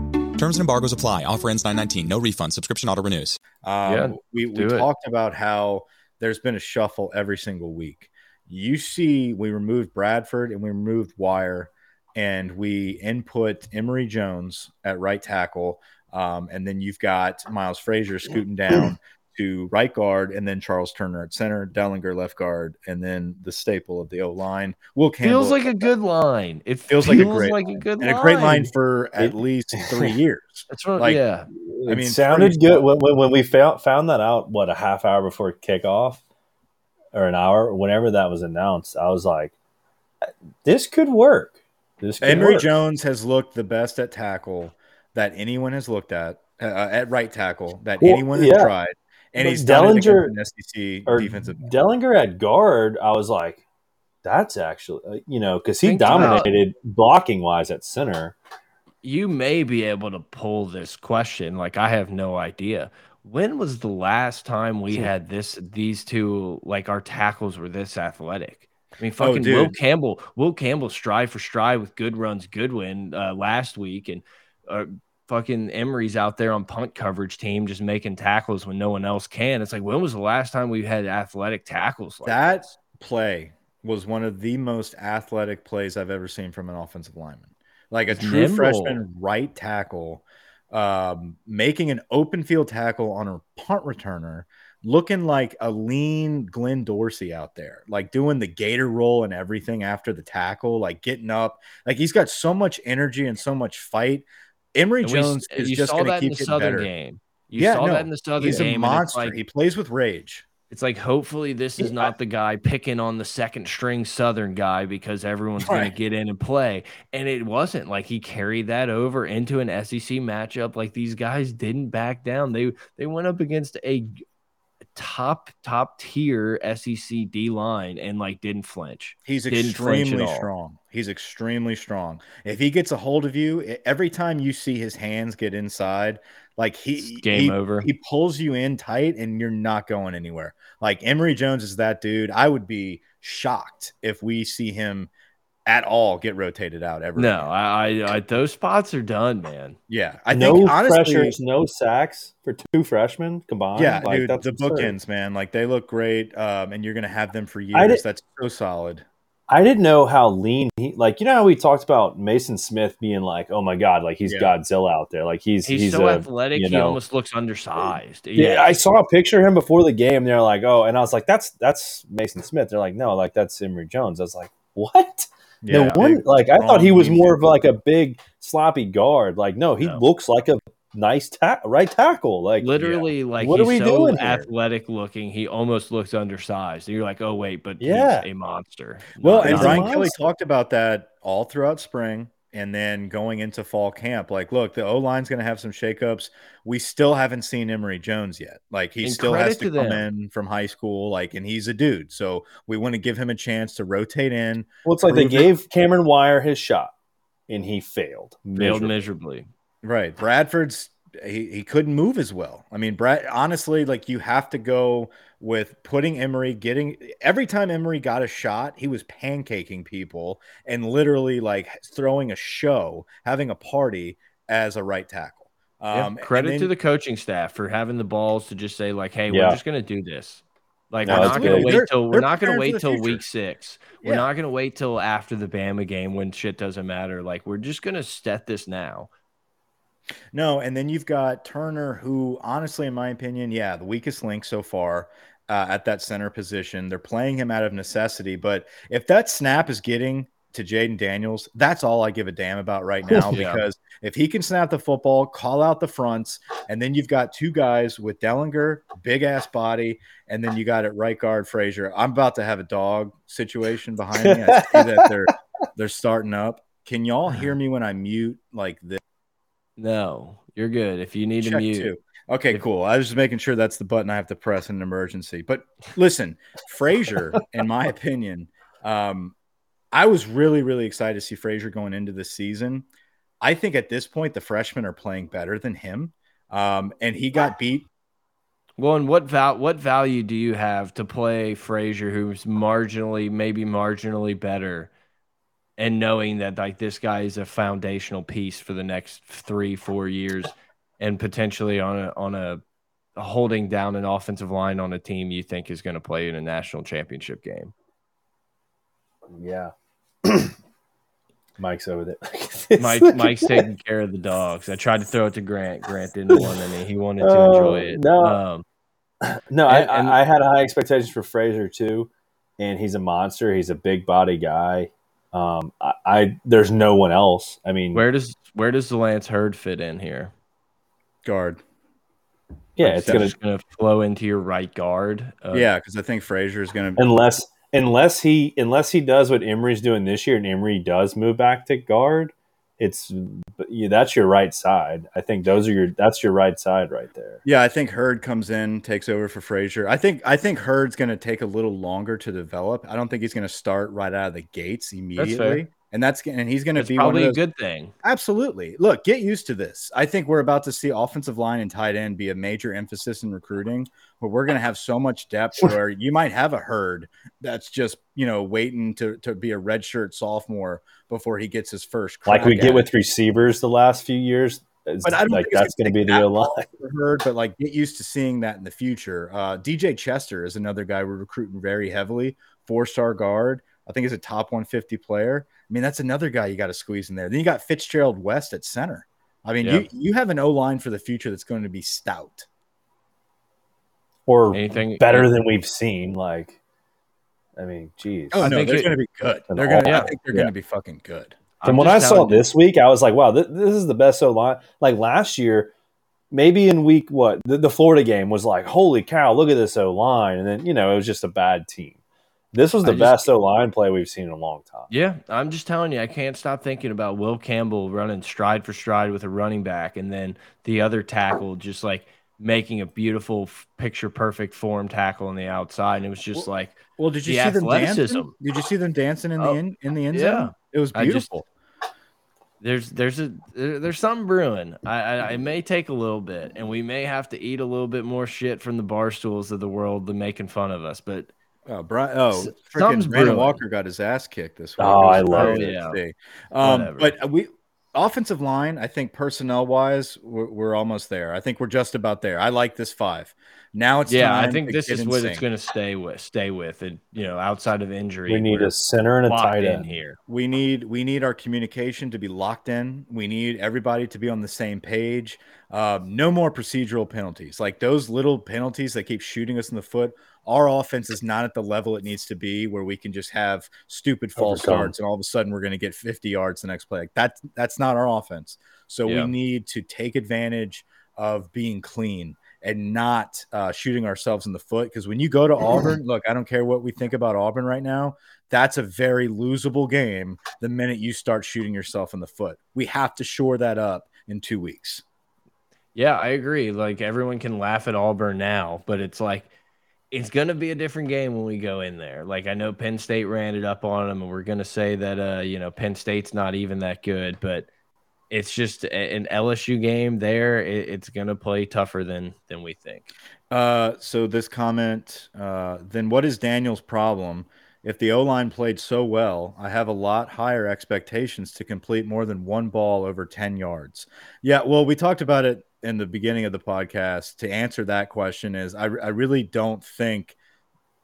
Terms and embargoes apply. Offer ends 919. No refund. Subscription auto renews. Um, yeah, we we talked about how there's been a shuffle every single week. You see, we removed Bradford and we removed Wire, and we input Emery Jones at right tackle. Um, and then you've got Miles Frazier scooting down to right guard, and then Charles Turner at center, Dellinger left guard, and then the staple of the O line. Will Campbell feels like a good line. It feels, feels like, a great, like a good and line. a great line for at least three years. That's what, like, yeah. I mean, it sounded good when, when we found found that out. What a half hour before kickoff, or an hour, whenever that was announced, I was like, "This could work." This could Emery work. Jones has looked the best at tackle that anyone has looked at. Uh, at right tackle that well, anyone yeah. has tried and he's Dellinger SEC or defensive. Dellinger at guard, I was like, that's actually uh, you know because he Think dominated blocking wise at center. You may be able to pull this question. Like I have no idea. When was the last time we had this? These two, like our tackles, were this athletic. I mean, oh, fucking oh, Will Campbell. Will Campbell stride for stride with good runs, Goodwin uh, last week, and uh, fucking Emery's out there on punt coverage team just making tackles when no one else can. It's like when was the last time we had athletic tackles like that this? play was one of the most athletic plays I've ever seen from an offensive lineman. Like a true nimble. freshman right tackle um, making an open field tackle on a punt returner, looking like a lean Glenn Dorsey out there, like doing the gator roll and everything after the tackle, like getting up. Like he's got so much energy and so much fight. Emery and Jones we, is just going to keep getting better. Game. You yeah, saw no, that in the Southern he's game. He's a monster. Like, he plays with rage. It's like hopefully this is not the guy picking on the second string Southern guy because everyone's right. going to get in and play. And it wasn't like he carried that over into an SEC matchup. Like these guys didn't back down. They they went up against a top top tier SEC D line and like didn't flinch. He's didn't extremely flinch strong. He's extremely strong. If he gets a hold of you, every time you see his hands get inside, like he it's game he, over. He pulls you in tight and you're not going anywhere. Like Emery Jones is that dude. I would be shocked if we see him at all get rotated out ever. No, I, I, those spots are done, man. Yeah, I no think honestly, pressures, no sacks for two freshmen combined. Yeah, like, dude, the absurd. bookends, man, like they look great, um, and you're gonna have them for years. That's so solid. I didn't know how lean he like. You know how we talked about Maason Smith being like, "Oh my god, like he's yeah. Godzilla out there." Like he's he's, he's so a, athletic, you know, he almost looks undersized. Yeah. yeah, I saw a picture of him before the game. They're like, "Oh," and I was like, "That's that's Maason Smith." They're like, "No, like that's Emery Jones." I was like, "What?" Yeah, no one like I thought he was more of like a big sloppy guard. Like, no, he no. looks like a nice ta- right tackle. Like literally, yeah. like what are we so doing? Athletic here? looking, he almost looks undersized. And you're like, oh wait, but yeah, a monster. Well, and Brian Kelly talked about that all throughout spring. And then going into fall camp, like, look, the O line's going to have some shakeups. We still haven't seen Emery Jones yet. Like, he and still has to, to come in from high school, like, and he's a dude. So we want to give him a chance to rotate in. Well, it's like they gave Cameron Wire his shot, and he failed. Failed miserably. Right. Bradford's he, he couldn't move as well. I mean, Brett, honestly, like you have to go with putting Emery getting every time Emery got a shot, he was pancaking people and literally like throwing a show, having a party as a right tackle. Um, yeah, credit then, to the coaching staff for having the balls to just say like, "Hey, yeah. we're just going to do this." Like no, we're not going to wait till we're not going to wait till week six. We're not going to wait till after the Bama game when shit doesn't matter. Like we're just going to set this now. No, and then you've got Turner, who honestly, in my opinion, yeah, the weakest link so far. Uh, at that center position. They're playing him out of necessity. But if that snap is getting to Jayden Daniels, that's all I give a damn about right now. yeah. Because if he can snap the football, call out the fronts, and then you've got two guys with Dellinger, big ass body, and then you got it right guard Frazier. I'm about to have a dog situation behind me. I see that they're they're starting up. Can y'all hear me when I mute like this? No, you're good. If you need Check to mute. Two. Okay, if, cool. I was just making sure that's the button I have to press in an emergency. But listen, Frazier, in my opinion, um, I was really, really excited to see Frazier going into the season. I think at this point, the freshmen are playing better than him. Um, and he got beat. Well, and what val what value do you have to play Frazier, who's marginally, maybe marginally better and knowing that like this guy is a foundational piece for the next three four years and potentially on a on a, a holding down an offensive line on a team you think is going to play in a national championship game. Yeah. Mike's over there. Mike, mike's taking care of the dogs. I tried to throw it to grant. Grant didn't want any he wanted to uh, enjoy it. no. Um, no and, I, and, I had high expectations for frazier too and he's a monster. He's a big body guy um, I, I, there's no one else. I mean, where does where does the Lance Heard fit in here? Guard. Yeah, like, it's gonna, gonna flow into your right guard. Uh, yeah, because I think Frazier is gonna unless unless he unless he does what Emery's doing this year and Emory does move back to guard it's yeah, that's your right side. I think those are your that's your right side right there. Yeah, I think Heard comes in, takes over for Frazier. I think I think Heard's going to take a little longer to develop. I don't think he's going to start right out of the gates immediately and that's and he's going to be probably a good thing. Absolutely. Look, get used to this. I think we're about to see offensive line and tight end be a major emphasis in recruiting, but we're going to have so much depth where you might have a Heard that's just you know waiting to to be a redshirt sophomore before he gets his first. Like we get with receivers the last few years. But I don't like that's going to be the line. Heard, but like get used to seeing that in the future. Uh, DJ Chester is another guy we're recruiting very heavily, four star guard. I think he's a top 150 player. I mean, that's another guy you got to squeeze in there. Then you got Fitzgerald West at center. I mean, you you have an O line for the future that's going to be stout, or anything better than we've seen. Like, I mean, geez. Oh I no, they're going to be good. They're going. Yeah. I think they're yeah. going to be fucking good. From what I saw this week, I was like, wow, this, this is the best O line. Like last year, maybe in week what the, the Florida game was like, holy cow, look at this O line, and then you know it was just a bad team. This was the best O line play we've seen in a long time. Yeah, I'm just telling you, I can't stop thinking about Will Campbell running stride for stride with a running back, and then the other tackle just like making a beautiful picture perfect form tackle on the outside. And it was just well, like, well, did you see athleticism. them dancing? Did you see them dancing in oh, the in, in the end zone? Yeah. It was beautiful. Just, there's there's a there's something brewing. I, I it may take a little bit, and we may have to eat a little bit more shit from the bar stools of the world to making fun of us. But Oh, Brian! Oh, freaking Brandon Walker got his ass kicked this week. Oh, I love it. Yeah. Um, but we offensive line, I think personnel wise, we're, we're, almost there. I think we're just about there. I like this five. Now it's yeah. I think this is what sync. it's going to stay with. Stay with, and you know, outside of injury, we need a center and a tight end here. We need we need our communication to be locked in. We need everybody to be on the same page. Uh, no more procedural penalties, like those little penalties that keep shooting us in the foot our offense is not at the level it needs to be where we can just have stupid false Overcome. starts and all of a sudden we're going to get 50 yards the next play. Like that, that's not our offense. So yeah. we need to take advantage of being clean and not uh, shooting ourselves in the foot. Because when you go to Auburn, look, I don't care what we think about Auburn right now. That's a very losable game the minute you start shooting yourself in the foot. We have to shore that up in two weeks. Yeah, I agree. Like everyone can laugh at Auburn now, but it's like – it's going to be a different game when we go in there. Like I know Penn State ran it up on them, and we're going to say that uh, you know Penn State's not even that good, but it's just an LSU game. There, it's going to play tougher than than we think. Uh, so this comment, uh, then what is Daniel's problem? If the O line played so well, I have a lot higher expectations to complete more than one ball over 10 yards. Yeah, well, we talked about it in the beginning of the podcast to answer that question is I, I really don't think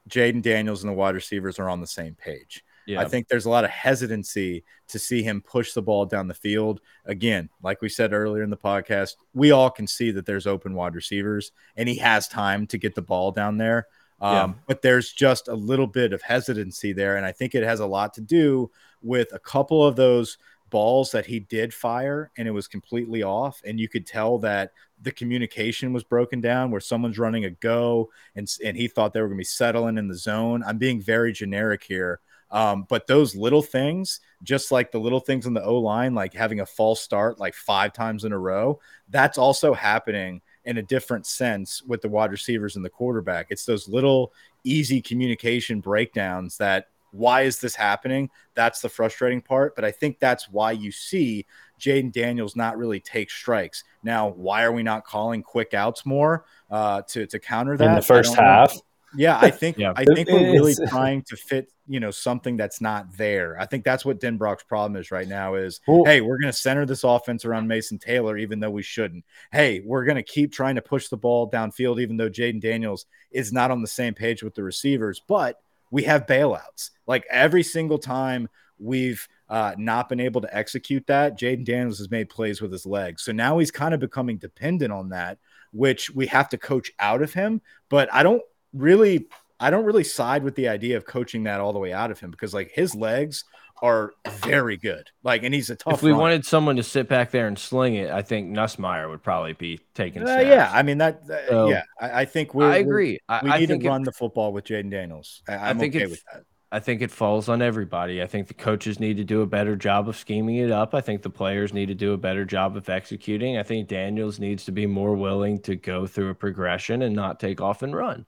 Jayden Daniels and the wide receivers are on the same page. Yeah. I think there's a lot of hesitancy to see him push the ball down the field. Again, like we said earlier in the podcast, we all can see that there's open wide receivers and he has time to get the ball down there. Um, yeah. But there's just a little bit of hesitancy there. And I think it has a lot to do with a couple of those balls that he did fire and it was completely off and you could tell that the communication was broken down where someone's running a go and and he thought they were going to be settling in the zone. I'm being very generic here um, but those little things just like the little things in the o line like having a false start like five times in a row that's also happening in a different sense with the wide receivers and the quarterback. It's those little easy communication breakdowns that why is this happening? That's the frustrating part. But I think that's why you see Jayden Daniels not really take strikes. Now, why are we not calling quick outs more uh, to to counter that in the first half? Know. Yeah, I think yeah. I think we're really trying to fit, you know, something that's not there. I think that's what Denbrock's problem is right now is well, hey, we're gonna center this offense around Mason Taylor, even though we shouldn't. Hey, we're gonna keep trying to push the ball downfield, even though Jayden Daniels is not on the same page with the receivers, but we have bailouts. Like every single time we've uh, not been able to execute that, Jayden Daniels has made plays with his legs. So now he's kind of becoming dependent on that, which we have to coach out of him. But I don't really, I don't really side with the idea of coaching that all the way out of him because like his legs are very good. Like, and he's a tough. If we runner. wanted someone to sit back there and sling it, I think Nussmeier would probably be taking. Uh, yeah, I mean that. Uh, so, yeah, I, I think we. I agree. I, we need to run the football with Jayden Daniels. I, am okay it, with that. I think it falls on everybody. I think the coaches need to do a better job of scheming it up. I think the players need to do a better job of executing. I think Daniels needs to be more willing to go through a progression and not take off and run.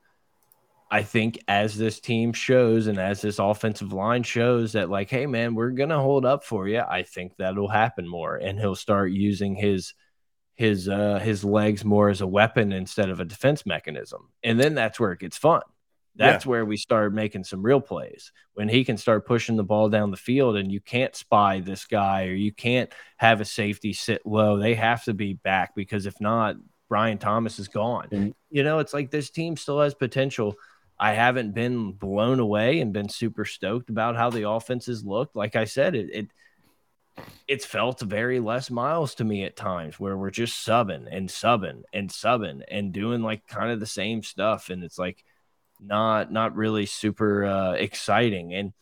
I think as this team shows and as this offensive line shows that, like, hey, man, we're going to hold up for you, I think that'll happen more. And he'll start using his his uh his legs more as a weapon instead of a defense mechanism. And then that's where it gets fun. That's yeah. where we start making some real plays when he can start pushing the ball down the field and you can't spy this guy or you can't have a safety sit low. They have to be back because if not, Brian Thomas is gone. And, you know, it's like this team still has potential I haven't been blown away and been super stoked about how the offenses looked. Like I said, it, it it's felt very Les Miles to me at times where we're just subbing and subbing and subbing and doing like kind of the same stuff. And it's like not not really super uh, exciting. And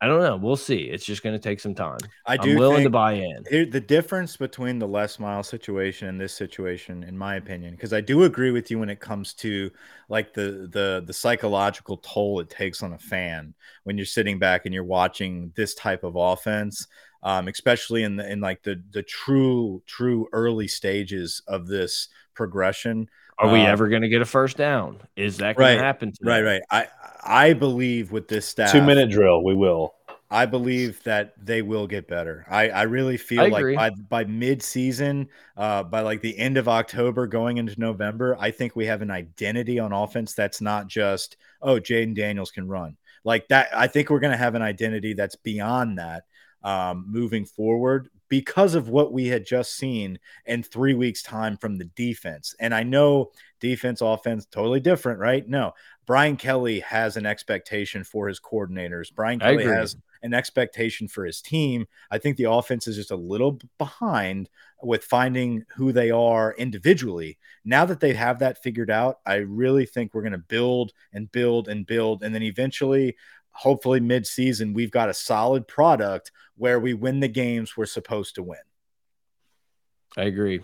I don't know. We'll see. It's just going to take some time. I do I'm willing to buy in. the difference between the Les mile situation and this situation, in my opinion, because I do agree with you when it comes to like the the the psychological toll it takes on a fan when you're sitting back and you're watching this type of offense, um, especially in the in like the the true true early stages of this progression. Are we uh, ever going to get a first down? Is that going right, to happen? Today? Right, right. I I believe with this staff, two minute drill, we will. I believe that they will get better. I, I really feel I like by by mid season, uh, by like the end of October going into November, I think we have an identity on offense that's not just oh Jayden Daniels can run like that. I think we're going to have an identity that's beyond that um, moving forward because of what we had just seen in three weeks' time from the defense. And I know defense, offense, totally different, right? No, Brian Kelly has an expectation for his coordinators. Brian Kelly has an expectation for his team. I think the offense is just a little behind with finding who they are individually. Now that they have that figured out, I really think we're going to build and build and build. And then eventually, hopefully, mid season, we've got a solid product where we win the games we're supposed to win. I agree.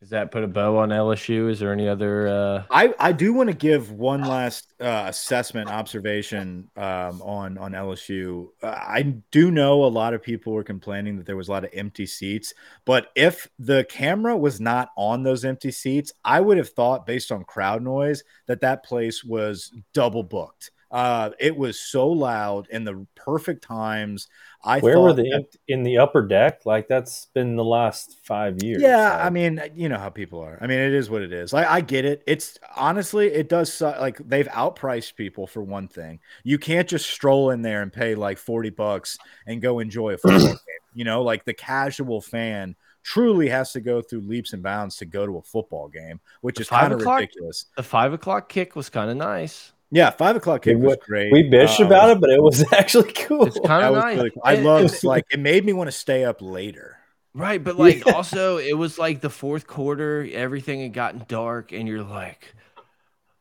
Does that put a bow on LSU? Is there any other? Uh... I I do want to give one last uh, assessment observation um, on on LSU. Uh, I do know a lot of people were complaining that there was a lot of empty seats, but if the camera was not on those empty seats, I would have thought, based on crowd noise, that that place was double booked. Uh, it was so loud in the perfect times. I where were they in the upper deck? Like that's been the last five years. Yeah, I mean, you know how people are. I mean, it is what it is. Like I get it. It's honestly, it does suck. like they've outpriced people for one thing. You can't just stroll in there and pay like forty bucks and go enjoy a football game. You know, like the casual fan truly has to go through leaps and bounds to go to a football game, which the is kind of ridiculous. The five o'clock kick was kind of nice. Yeah, five o'clock kick was great. We bitched uh, about it, but it was actually cool. It's kind of nice. Really cool. I love like it made me want to stay up later. Right, but like yeah. also it was like the fourth quarter, everything had gotten dark, and you're like,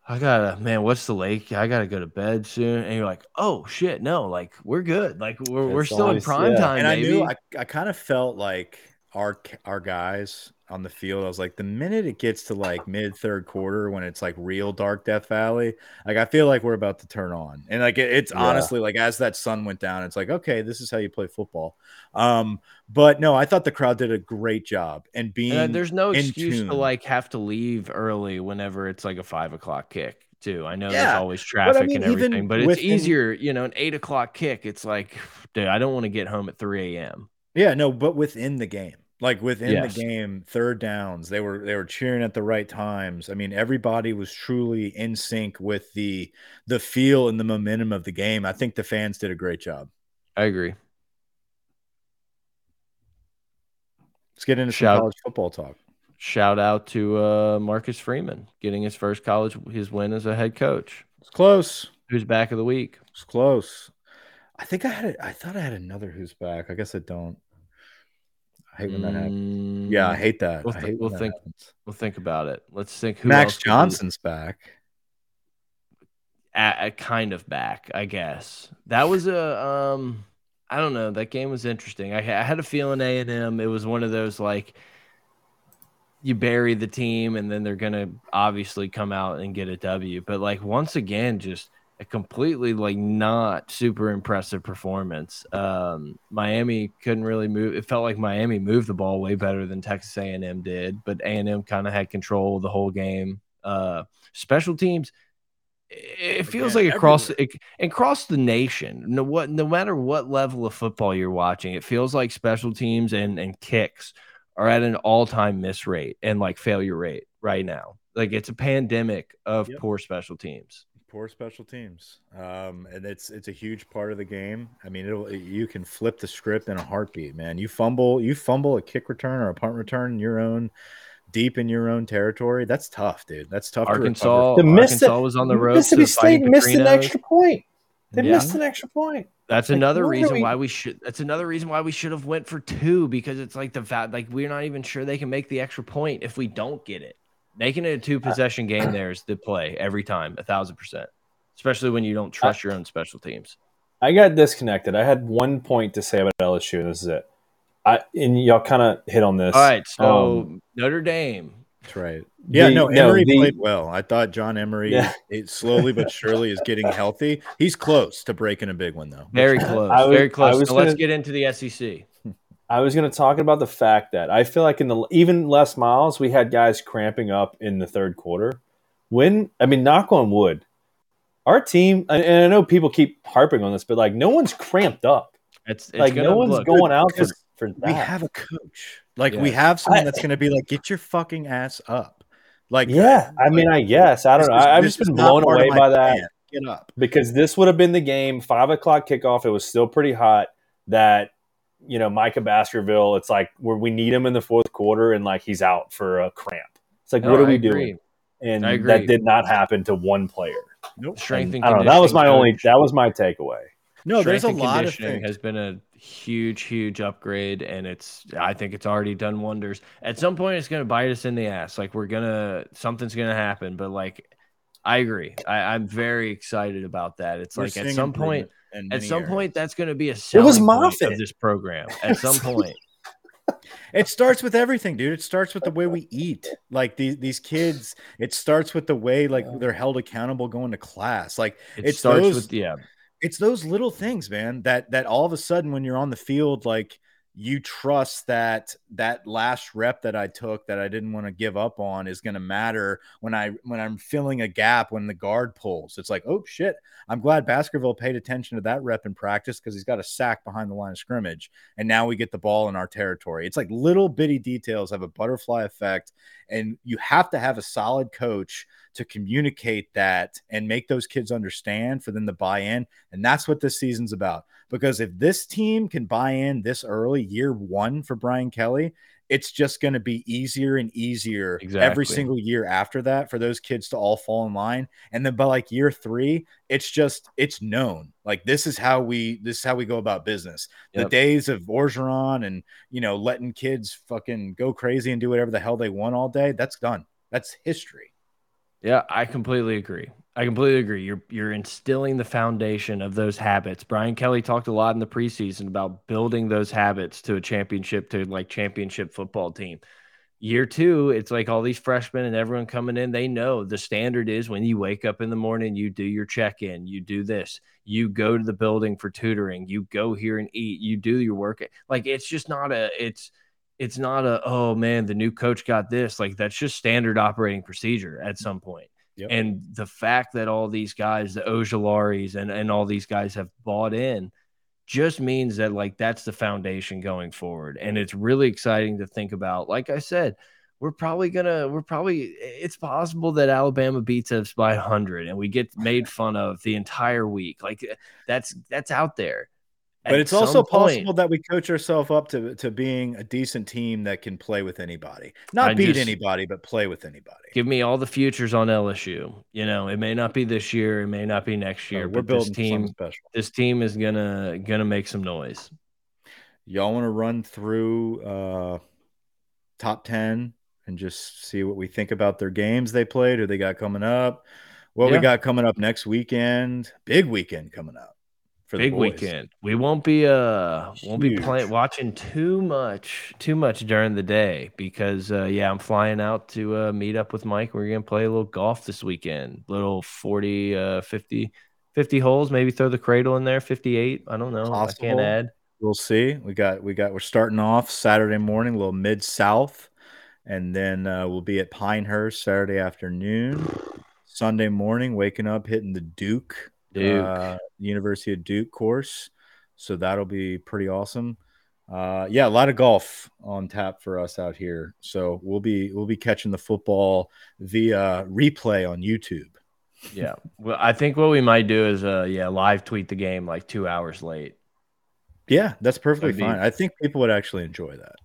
I gotta man, what's the lake? I gotta go to bed soon. And you're like, oh shit, no, like we're good. Like we're, we're still in prime yeah. time. And baby. I knew I, I kind of felt like our our guys on the field. I was like, the minute it gets to like mid third quarter when it's like real dark Death Valley, like I feel like we're about to turn on. And like it, it's yeah. honestly like as that sun went down, it's like, okay, this is how you play football. Um, but no, I thought the crowd did a great job and being and there's no excuse tune. to like have to leave early whenever it's like a five o'clock kick. Too. I know yeah. there's always traffic but I mean, and everything, but it's easier, you know, an eight o'clock kick. It's like, dude, I don't want to get home at 3 a.m. Yeah, no, but within the game like within yes. the game third downs they were they were cheering at the right times. I mean everybody was truly in sync with the the feel and the momentum of the game. I think the fans did a great job. I agree. Let's get into shout, college football talk. Shout out to uh, marcus freeman getting his first college his win as a head coach. It's close. Who's back of the week? It's close. I think i had it i thought i had another who's back. I guess i don't I hate when that happens. Yeah, I mm, hate that. We'll, th- hate we'll think. Happens. We'll think about it. Let's think. Who Max Johnson's back. At, kind of back, I guess. That was a. Um, I don't know. That game was interesting. I, I had a feeling A and M. It was one of those like you bury the team and then they're gonna obviously come out and get a W. But like once again, just a completely like not super impressive performance. Um, Miami couldn't really move. It felt like Miami moved the ball way better than Texas A&M did, but A&M kind of had control the whole game. Uh, special teams, it feels like across it, across the nation. No what no matter what level of football you're watching, it feels like special teams and and kicks are at an all time miss rate and like failure rate right now. Like it's a pandemic of yep. poor special teams poor special teams, um, and it's it's a huge part of the game. I mean, it'll you can flip the script in a heartbeat, man. You fumble, you fumble a kick return or a punt return in your own deep in your own territory. That's tough, dude. That's tough. Arkansas, to Arkansas was on the road. Mississippi State missed an extra point. They yeah. missed an extra point. That's like, another reason we... why we should. That's another reason why we should have went for two because it's like the fact like we're not even sure they can make the extra point if we don't get it. Making it a two possession game there is the play every time, a thousand percent. Especially when you don't trust your own special teams. I got disconnected. I had one point to say about LSU, and this is it. I and y'all kind of hit on this. All right, so um, Notre Dame. That's right. Yeah, the, no, Emory no, the, played well. I thought John Emery yeah. slowly but surely is getting healthy. He's close to breaking a big one, though. Very close. Was, very close. So gonna, let's get into the SEC. I was going to talk about the fact that I feel like in the even Les Miles, we had guys cramping up in the third quarter. When I mean, knock on wood, our team, and I know people keep harping on this, but like no one's cramped up. It's, it's like no one's look, going out for, for that. We have a coach. Like yeah. we have someone that's going to be like, get your fucking ass up. Like yeah, I mean, I guess I don't know. I've just been blown away by that. Get up because this would have been the game. Five o'clock kickoff. It was still pretty hot. That you know, Micah Baskerville. It's like where we need him in the fourth quarter, and like he's out for a cramp. It's like, no, what are I we agree. doing? And that did not happen to one player. Nope. Strength and, and I don't know. That was my coach. only. That was my takeaway. No, Strength there's a lot of things. Has been a huge, huge upgrade, and it's. I think it's already done wonders. At some point, it's going to bite us in the ass. Like we're gonna, something's going to happen. But like, I agree. I, am very excited about that. It's we're like at some point, at some areas. point, that's going to be a it was Moffitt. of this program. At some point. It starts with everything, dude. It starts with the way we eat. Like these these kids, it starts with the way like they're held accountable going to class. Like it, it starts those, with yeah. It's those little things, man, that that all of a sudden when you're on the field, like you trust that that last rep that I took that I didn't want to give up on is going to matter when I when I'm filling a gap when the guard pulls. It's like, oh shit! I'm glad Baskerville paid attention to that rep in practice because he's got a sack behind the line of scrimmage, and now we get the ball in our territory. It's like little bitty details have a butterfly effect, and you have to have a solid coach to communicate that and make those kids understand for them to buy in. And that's what this season's about. Because if this team can buy in this early, year one for Brian Kelly, it's just going to be easier and easier exactly. every single year after that for those kids to all fall in line. And then by like year three, it's just it's known. Like this is how we this is how we go about business. Yep. The days of Orgeron and you know letting kids fucking go crazy and do whatever the hell they want all day, that's done. That's history. Yeah, I completely agree. I completely agree. You're you're instilling the foundation of those habits. Brian Kelly talked a lot in the preseason about building those habits to a championship to like championship football team. Year two, it's like all these freshmen and everyone coming in, they know the standard is when you wake up in the morning, you do your check-in, you do this, you go to the building for tutoring, you go here and eat, you do your work. Like it's just not a it's it's not a oh man, the new coach got this. Like that's just standard operating procedure at some point. Yep. And the fact that all these guys, the Ojularis and, and all these guys have bought in just means that like that's the foundation going forward. And it's really exciting to think about. Like I said, we're probably gonna we're probably it's possible that Alabama beats us by 100 and we get made fun of the entire week. Like eh, that's that's out there but it's also point, possible that we coach ourselves up to, to being a decent team that can play with anybody. Not I beat just, anybody, but play with anybody. Give me all the futures on LSU. You know, it may not be this year, it may not be next year, we're but this team this team is gonna gonna make some noise. Y'all want to run through uh top 10 and just see what we think about their games they played, who they got coming up, what yeah. we got coming up next weekend. Big weekend coming up big weekend. We won't be uh won't be playing watching too much too much during the day because uh yeah, I'm flying out to uh meet up with Mike. We're going to play a little golf this weekend. Little 40 uh 50 50 holes, maybe throw the cradle in there, 58. I don't know. Possible. I can't add. We'll see. We got we got we're starting off Saturday morning, a little mid south, and then uh, we'll be at Pinehurst Saturday afternoon. Sunday morning, waking up, hitting the Duke Duke. Uh, University of Duke course. So that'll be pretty awesome. Uh, yeah, a lot of golf on tap for us out here. So we'll be we'll be catching the football via replay on YouTube. Yeah, well, I think what we might do is uh, yeah, live tweet the game like two hours late. Yeah, that's perfectly be, fine. I think people would actually enjoy that.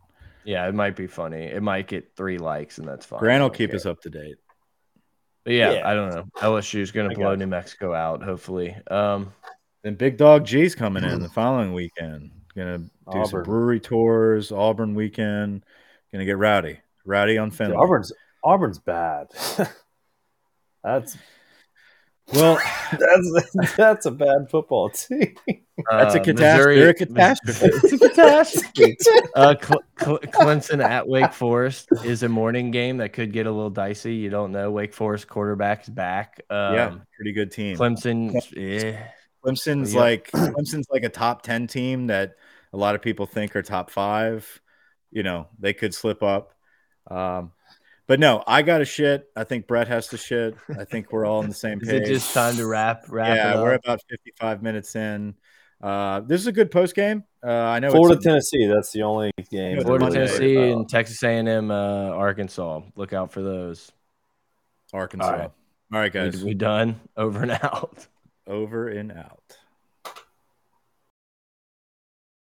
Yeah, it might be funny. It might get three likes, and that's fine. Grant will keep care. us up to date. But yeah, yeah, I don't know. LSU is going to blow New Mexico out, hopefully. Um, then Big Dog G's coming in the following weekend. Going to do Auburn. some brewery tours, Auburn weekend. Going to get rowdy, rowdy on Finley. Auburn's Auburn's bad. That's Well, that's that's a bad football team. That's a uh, catastrophe. Missouri, a catastrophe. it's a catastrophe. uh, Cl- Cl- Clemson at Wake Forest is a morning game that could get a little dicey. You don't know. Wake Forest quarterback's back. Um, yeah, pretty good team. Clemson, yeah. Clemson's yeah. like Clemson's like a top ten team that a lot of people think are top five. You know, they could slip up. Um, but no, I got a shit. I think Brett has to shit. I think we're all on the same page. Is it just time to wrap? wrap yeah, we're about 55 minutes in. Uh, this is a good post game. Uh, I know Florida, Tennessee. That's the only game. Florida, Tennessee, and Texas A&M, uh, Arkansas. Look out for those. Arkansas. All right, all right guys. We, we done. Over and out. Over and out.